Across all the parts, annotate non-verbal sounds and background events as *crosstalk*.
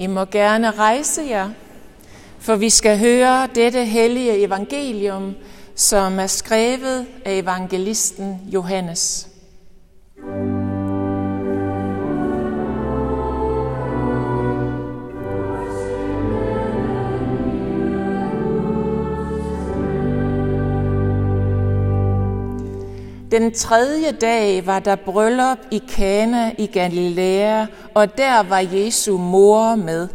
I må gerne rejse jer, for vi skal høre dette hellige evangelium, som er skrevet af evangelisten Johannes. Den tredje dag var der bryllup i Kana i Galilea, og der var Jesu mor med.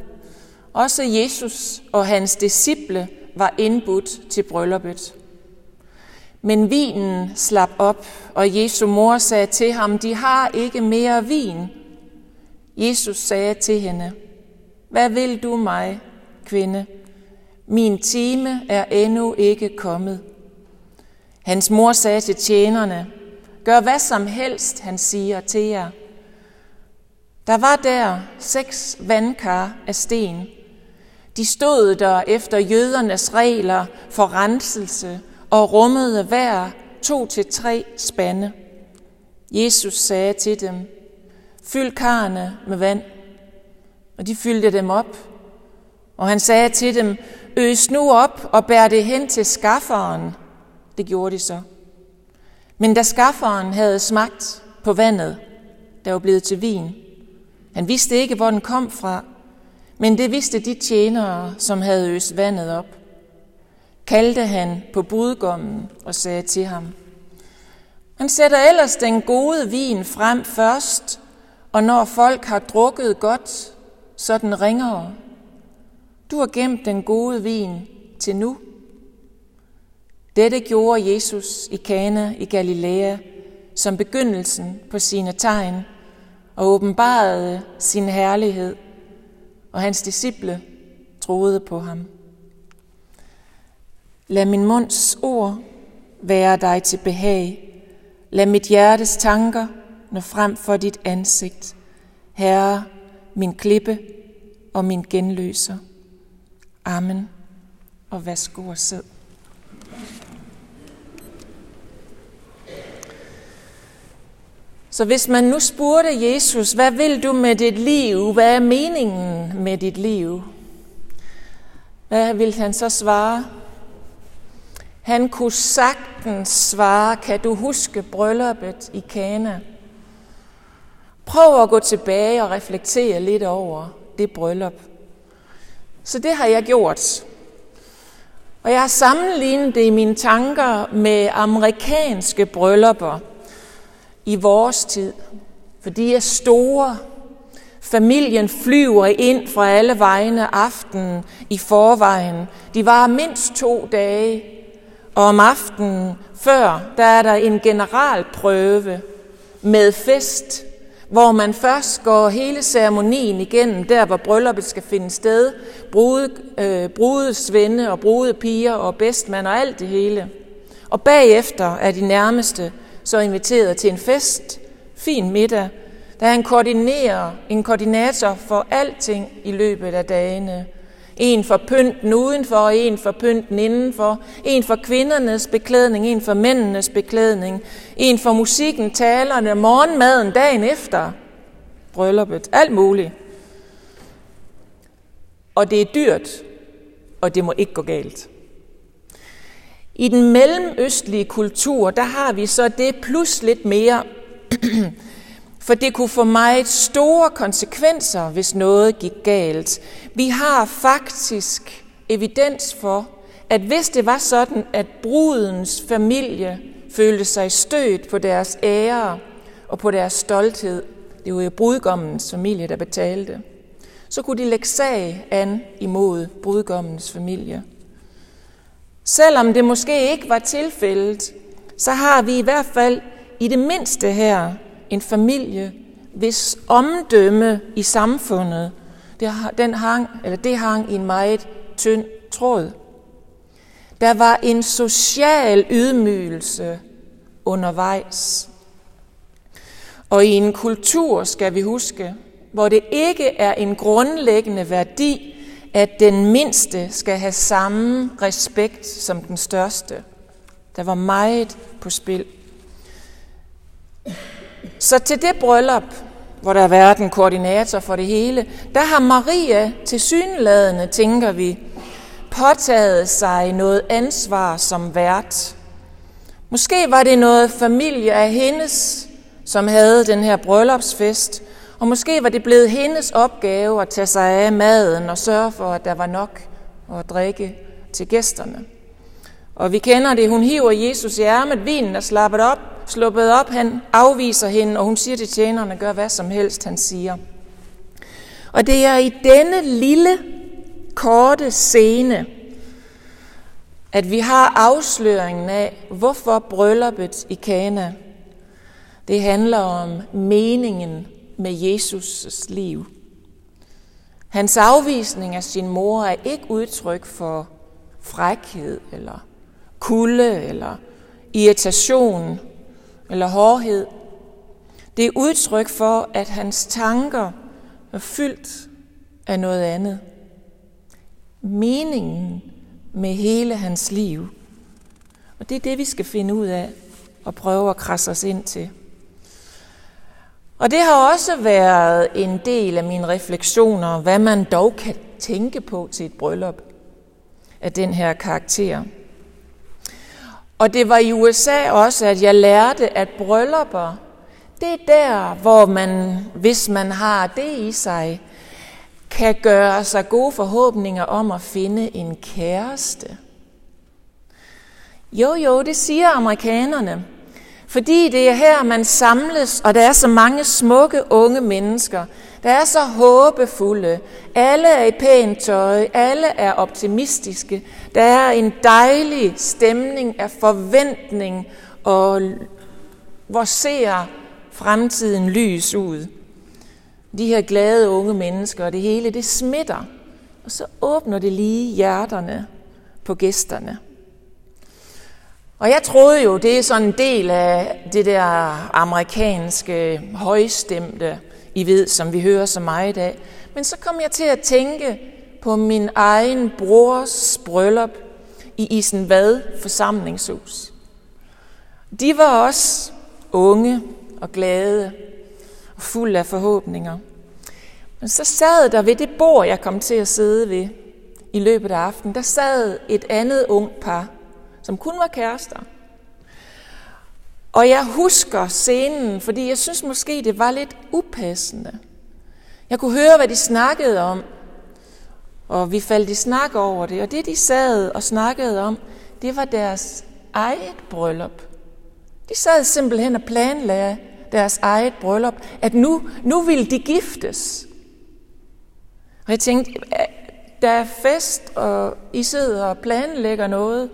Også Jesus og hans disciple var indbudt til brylluppet. Men vinen slap op, og Jesu mor sagde til ham, de har ikke mere vin. Jesus sagde til hende, hvad vil du mig, kvinde? Min time er endnu ikke kommet. Hans mor sagde til tjenerne, gør hvad som helst, han siger til jer. Der var der seks vandkar af sten. De stod der efter jødernes regler for renselse og rummede hver to til tre spande. Jesus sagde til dem, fyld karne med vand. Og de fyldte dem op. Og han sagde til dem, øs nu op og bær det hen til skafferen. Det gjorde de så. Men da skafferen havde smagt på vandet, der var blevet til vin, han vidste ikke, hvor den kom fra, men det vidste de tjenere, som havde øst vandet op. Kaldte han på budgommen og sagde til ham, han sætter ellers den gode vin frem først, og når folk har drukket godt, så den ringere. Du har gemt den gode vin til nu. Dette gjorde Jesus i Kana i Galilea som begyndelsen på sine tegn og åbenbarede sin herlighed, og hans disciple troede på ham. Lad min munds ord være dig til behag. Lad mit hjertes tanker nå frem for dit ansigt. Herre, min klippe og min genløser. Amen. Og værsgo og sid. Så hvis man nu spurgte Jesus, hvad vil du med dit liv? Hvad er meningen med dit liv? Hvad vil han så svare? Han kunne sagtens svare, kan du huske brylluppet i Kana? Prøv at gå tilbage og reflektere lidt over det bryllup. Så det har jeg gjort. Og jeg har sammenlignet det i mine tanker med amerikanske bryllupper – i vores tid, for de er store. Familien flyver ind fra alle vegne aftenen i forvejen. De var mindst to dage, og om aftenen før, der er der en generalprøve med fest, hvor man først går hele ceremonien igennem, der hvor brylluppet skal finde sted, brude, øh, brudesvende og brudepiger og bedstmand og alt det hele. Og bagefter er de nærmeste så inviteret til en fest, fin middag, da han koordinerer en koordinator for alting i løbet af dagene. En for pynten udenfor, og en for pynten indenfor. En for kvindernes beklædning, en for mændenes beklædning. En for musikken, talerne, morgenmaden dagen efter. Brylluppet, alt muligt. Og det er dyrt, og det må ikke gå galt. I den mellemøstlige kultur, der har vi så det plus lidt mere, *clears throat* for det kunne få meget store konsekvenser, hvis noget gik galt. Vi har faktisk evidens for, at hvis det var sådan, at brudens familie følte sig stødt på deres ære og på deres stolthed, det var jo brudgommens familie, der betalte, så kunne de lægge sag an imod brudgommens familie. Selvom det måske ikke var tilfældet, så har vi i hvert fald i det mindste her en familie, hvis omdømme i samfundet, det, den hang, eller det hang i en meget tynd tråd. Der var en social ydmygelse undervejs. Og i en kultur, skal vi huske, hvor det ikke er en grundlæggende værdi at den mindste skal have samme respekt som den største. Der var meget på spil. Så til det bryllup, hvor der har været en koordinator for det hele, der har Maria til synladende, tænker vi, påtaget sig noget ansvar som vært. Måske var det noget familie af hendes, som havde den her bryllupsfest, og måske var det blevet hendes opgave at tage sig af maden og sørge for, at der var nok at drikke til gæsterne. Og vi kender det, hun hiver Jesus i ærmet, vinen er slappet op, sluppet op, han afviser hende, og hun siger til tjenerne, gør hvad som helst, han siger. Og det er i denne lille, korte scene, at vi har afsløringen af, hvorfor brylluppet i Kana, det handler om meningen med Jesus' liv. Hans afvisning af sin mor er ikke udtryk for frækhed eller kulde eller irritation eller hårdhed. Det er udtryk for, at hans tanker er fyldt af noget andet. Meningen med hele hans liv. Og det er det, vi skal finde ud af og prøve at krasse os ind til. Og det har også været en del af mine refleksioner, hvad man dog kan tænke på til et bryllup af den her karakter. Og det var i USA også, at jeg lærte, at bryllupper, det er der, hvor man, hvis man har det i sig, kan gøre sig gode forhåbninger om at finde en kæreste. Jo, jo, det siger amerikanerne. Fordi det er her, man samles, og der er så mange smukke unge mennesker, der er så håbefulde. Alle er i pænt tøj, alle er optimistiske. Der er en dejlig stemning af forventning, og hvor ser fremtiden lys ud. De her glade unge mennesker, og det hele, det smitter. Og så åbner det lige hjerterne på gæsterne. Og jeg troede jo, det er sådan en del af det der amerikanske højstemte, I ved, som vi hører så meget i dag. Men så kom jeg til at tænke på min egen brors bryllup i Isenvad forsamlingshus. De var også unge og glade og fuld af forhåbninger. Men så sad der ved det bord, jeg kom til at sidde ved i løbet af aftenen, der sad et andet ung par, som kun var kærester. Og jeg husker scenen, fordi jeg synes måske, det var lidt upassende. Jeg kunne høre, hvad de snakkede om, og vi faldt i snak over det. Og det, de sad og snakkede om, det var deres eget bryllup. De sad simpelthen og planlagde deres eget bryllup, at nu, nu ville de giftes. Og jeg tænkte, der er fest, og I sidder og planlægger noget.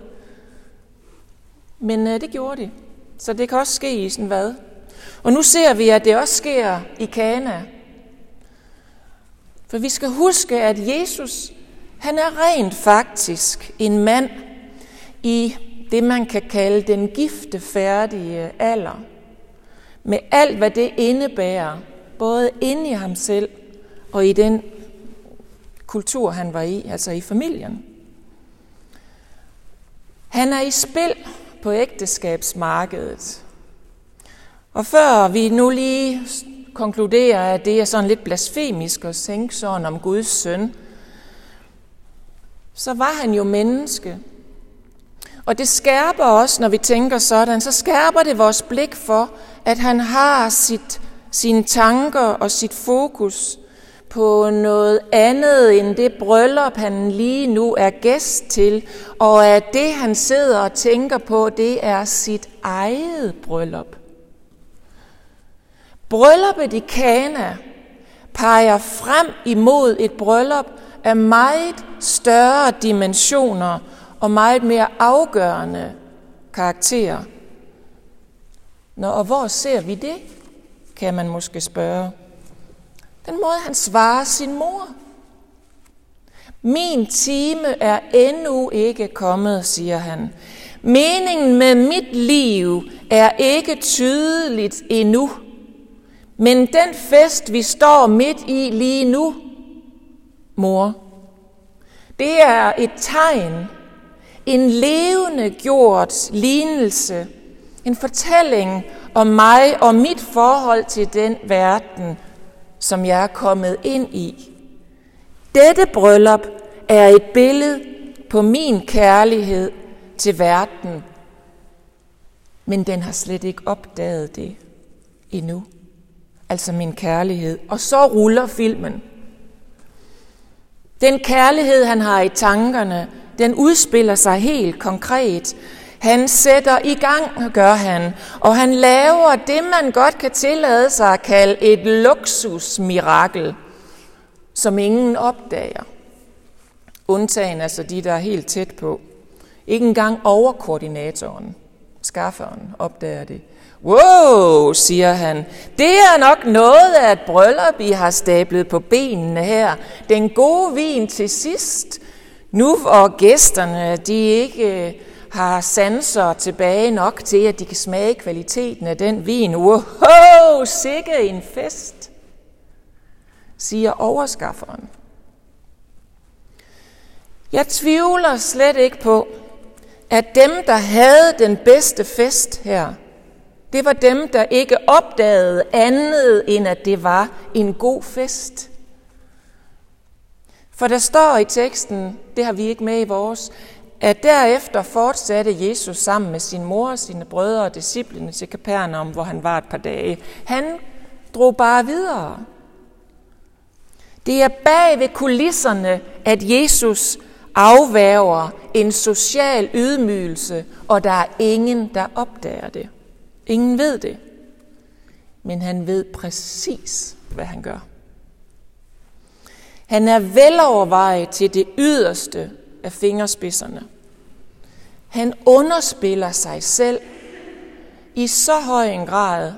Men øh, det gjorde de. Så det kan også ske i sådan hvad. Og nu ser vi, at det også sker i Kana. For vi skal huske, at Jesus, han er rent faktisk en mand i det, man kan kalde den giftefærdige alder. Med alt, hvad det indebærer, både inde i ham selv og i den kultur, han var i, altså i familien. Han er i spil på ægteskabsmarkedet. Og før vi nu lige konkluderer, at det er sådan lidt blasfemisk at tænke sådan om Guds søn, så var han jo menneske. Og det skærper os, når vi tænker sådan, så skærper det vores blik for, at han har sit, sine tanker og sit fokus på noget andet end det bryllup, han lige nu er gæst til, og at det, han sidder og tænker på, det er sit eget bryllup. Brylluppet i Kana peger frem imod et bryllup af meget større dimensioner og meget mere afgørende karakterer. Nå, og hvor ser vi det, kan man måske spørge. Den måde, han svarer sin mor. Min time er endnu ikke kommet, siger han. Meningen med mit liv er ikke tydeligt endnu. Men den fest, vi står midt i lige nu, mor, det er et tegn, en levende gjort lignelse, en fortælling om mig og mit forhold til den verden, som jeg er kommet ind i. Dette bryllup er et billede på min kærlighed til verden, men den har slet ikke opdaget det endnu. Altså min kærlighed. Og så ruller filmen. Den kærlighed, han har i tankerne, den udspiller sig helt konkret. Han sætter i gang, gør han, og han laver det, man godt kan tillade sig at kalde et luksusmirakel, som ingen opdager. Undtagen altså de, der er helt tæt på. Ikke engang overkoordinatoren, skafferen, opdager det. Wow, siger han. Det er nok noget af et bryllup, I har stablet på benene her. Den gode vin til sidst. Nu hvor gæsterne, de ikke øh, har sanser tilbage nok til, at de kan smage kvaliteten af den vin. Wow, sikke en fest, siger overskafferen. Jeg tvivler slet ikke på, at dem, der havde den bedste fest her, det var dem, der ikke opdagede andet, end at det var en god fest. For der står i teksten, det har vi ikke med i vores, at derefter fortsatte Jesus sammen med sin mor og sine brødre og disciplene til Kapernaum, hvor han var et par dage. Han drog bare videre. Det er bag ved kulisserne, at Jesus afværger en social ydmygelse, og der er ingen, der opdager det. Ingen ved det, men han ved præcis, hvad han gør. Han er velovervejet til det yderste af fingerspidserne. Han underspiller sig selv i så høj en grad,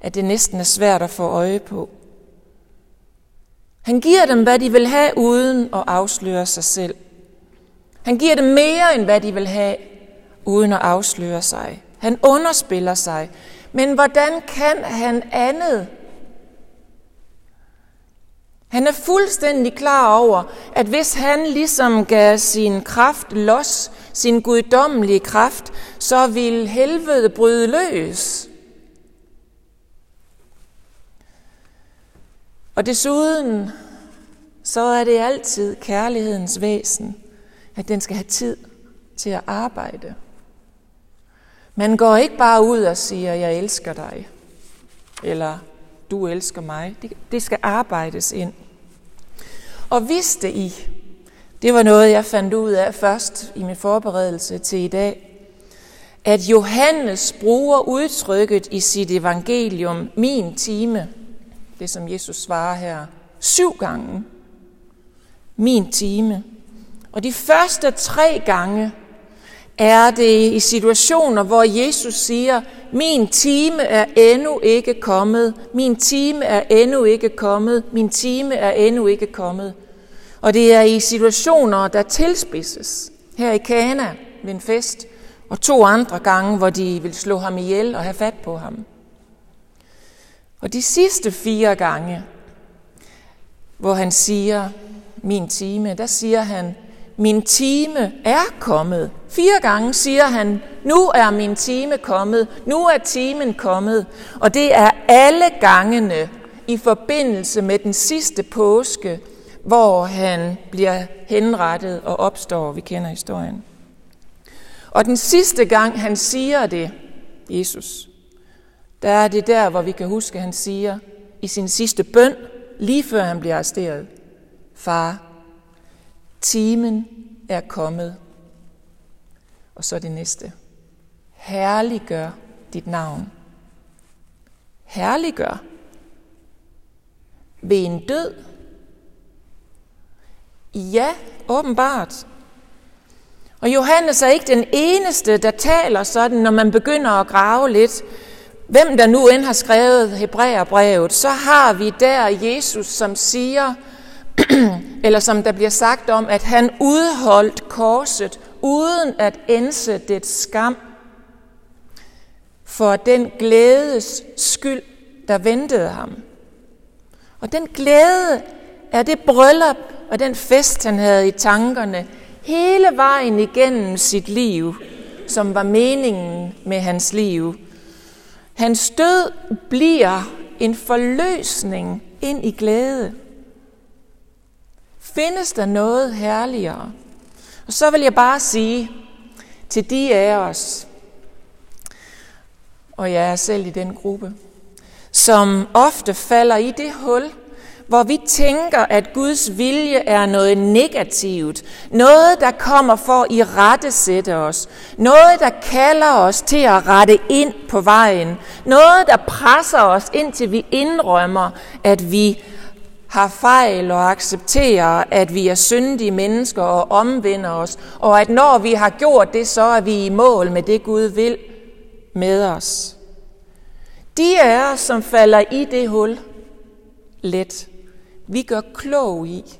at det næsten er svært at få øje på. Han giver dem, hvad de vil have, uden at afsløre sig selv. Han giver dem mere, end hvad de vil have, uden at afsløre sig. Han underspiller sig. Men hvordan kan han andet? Han er fuldstændig klar over, at hvis han ligesom gav sin kraft los, sin guddommelige kraft, så vil helvede bryde løs. Og desuden, så er det altid kærlighedens væsen, at den skal have tid til at arbejde. Man går ikke bare ud og siger, jeg elsker dig, eller du elsker mig. Det, det skal arbejdes ind. Og vidste I, det var noget, jeg fandt ud af først i min forberedelse til i dag, at Johannes bruger udtrykket i sit evangelium, min time, det som Jesus svarer her, syv gange. Min time. Og de første tre gange, er det i situationer, hvor Jesus siger, min time er endnu ikke kommet, min time er endnu ikke kommet, min time er endnu ikke kommet. Og det er i situationer, der tilspidses. Her i Kana ved en fest, og to andre gange, hvor de vil slå ham ihjel og have fat på ham. Og de sidste fire gange, hvor han siger, min time, der siger han, min time er kommet. Fire gange siger han, nu er min time kommet, nu er timen kommet. Og det er alle gangene i forbindelse med den sidste påske, hvor han bliver henrettet og opstår. Vi kender historien. Og den sidste gang, han siger det, Jesus, der er det der, hvor vi kan huske, at han siger i sin sidste bøn, lige før han bliver arresteret, Far, Timen er kommet. Og så det næste. Herliggør dit navn. Herliggør. Ved en død. Ja, åbenbart. Og Johannes er ikke den eneste, der taler sådan, når man begynder at grave lidt. Hvem der nu end har skrevet Hebræerbrevet, så har vi der Jesus, som siger, *clears throat* eller som der bliver sagt om, at han udholdt korset uden at ense det skam for den glædes skyld, der ventede ham. Og den glæde er det bryllup og den fest, han havde i tankerne hele vejen igennem sit liv, som var meningen med hans liv. Hans død bliver en forløsning ind i glæde. Findes der noget herligere? Og så vil jeg bare sige til de af os, og jeg er selv i den gruppe, som ofte falder i det hul, hvor vi tænker, at Guds vilje er noget negativt, noget, der kommer for at i rette sætte os, noget, der kalder os til at rette ind på vejen, noget, der presser os indtil vi indrømmer, at vi har fejl og accepterer, at vi er syndige mennesker og omvender os, og at når vi har gjort det, så er vi i mål med det, Gud vil med os. De er os, som falder i det hul, let, vi gør klog i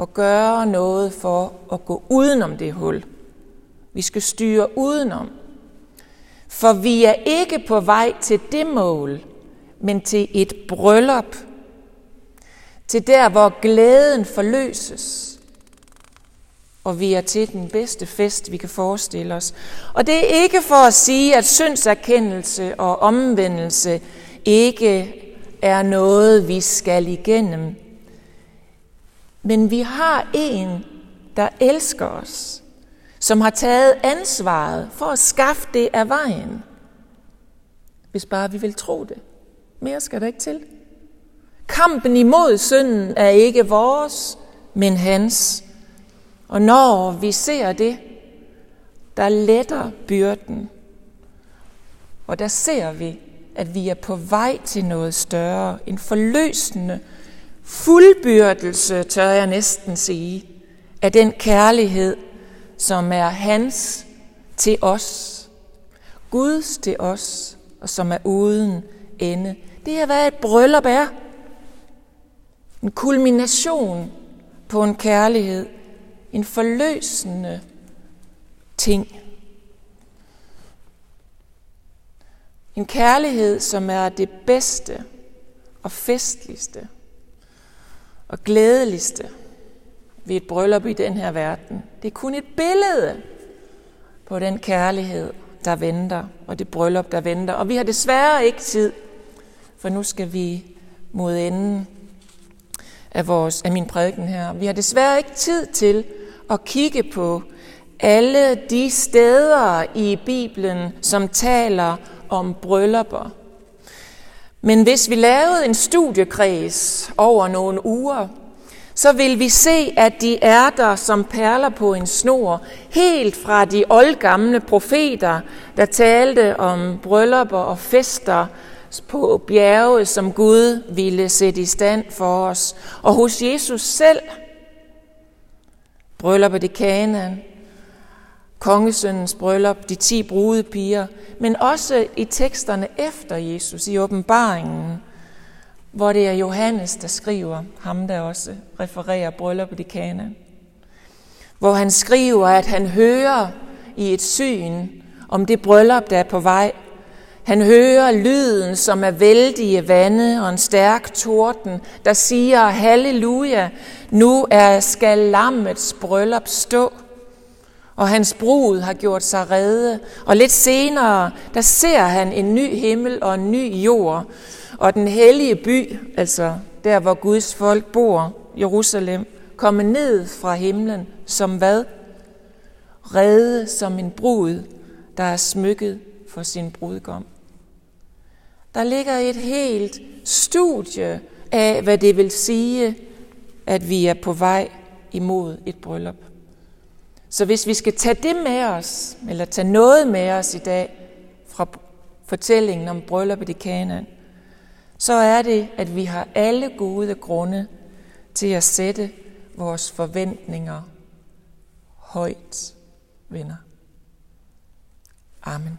at gøre noget for at gå udenom det hul. Vi skal styre udenom. For vi er ikke på vej til det mål, men til et bryllup. Til der, hvor glæden forløses. Og vi er til den bedste fest, vi kan forestille os. Og det er ikke for at sige, at syndserkendelse og omvendelse ikke er noget, vi skal igennem. Men vi har en, der elsker os, som har taget ansvaret for at skaffe det af vejen. Hvis bare vi vil tro det. Mere skal der ikke til. Kampen imod synden er ikke vores, men hans. Og når vi ser det, der letter byrden. Og der ser vi, at vi er på vej til noget større. En forløsende fuldbyrdelse, tør jeg næsten sige, af den kærlighed, som er hans til os. Guds til os, og som er uden ende. Det er, hvad et bryllup er. En kulmination på en kærlighed. En forløsende ting. En kærlighed, som er det bedste og festligste og glædeligste ved et bryllup i den her verden. Det er kun et billede på den kærlighed, der venter, og det bryllup, der venter. Og vi har desværre ikke tid, for nu skal vi mod enden af, vores, af min prædiken her. Vi har desværre ikke tid til at kigge på alle de steder i Bibelen, som taler om bryllupper. Men hvis vi lavede en studiekreds over nogle uger, så vil vi se, at de er der som perler på en snor, helt fra de oldgamle profeter, der talte om bryllupper og fester på bjerge, som Gud ville sætte i stand for os. Og hos Jesus selv, brylluppet i Kanaan, kongesøndens bryllup, de ti brudepiger, men også i teksterne efter Jesus, i åbenbaringen, hvor det er Johannes, der skriver, ham der også refererer brylluppet i Kanaan, Hvor han skriver, at han hører i et syn om det bryllup, der er på vej. Han hører lyden, som er vældige vande og en stærk torden, der siger, halleluja, nu er skal lammets bryllup stå og hans brud har gjort sig redde. Og lidt senere, der ser han en ny himmel og en ny jord. Og den hellige by, altså der hvor Guds folk bor, Jerusalem, komme ned fra himlen som hvad? Redde som en brud, der er smykket for sin brudgom. Der ligger et helt studie af, hvad det vil sige, at vi er på vej imod et bryllup. Så hvis vi skal tage det med os, eller tage noget med os i dag fra fortællingen om brylluppet i Kanaan, så er det, at vi har alle gode grunde til at sætte vores forventninger højt, venner. Amen.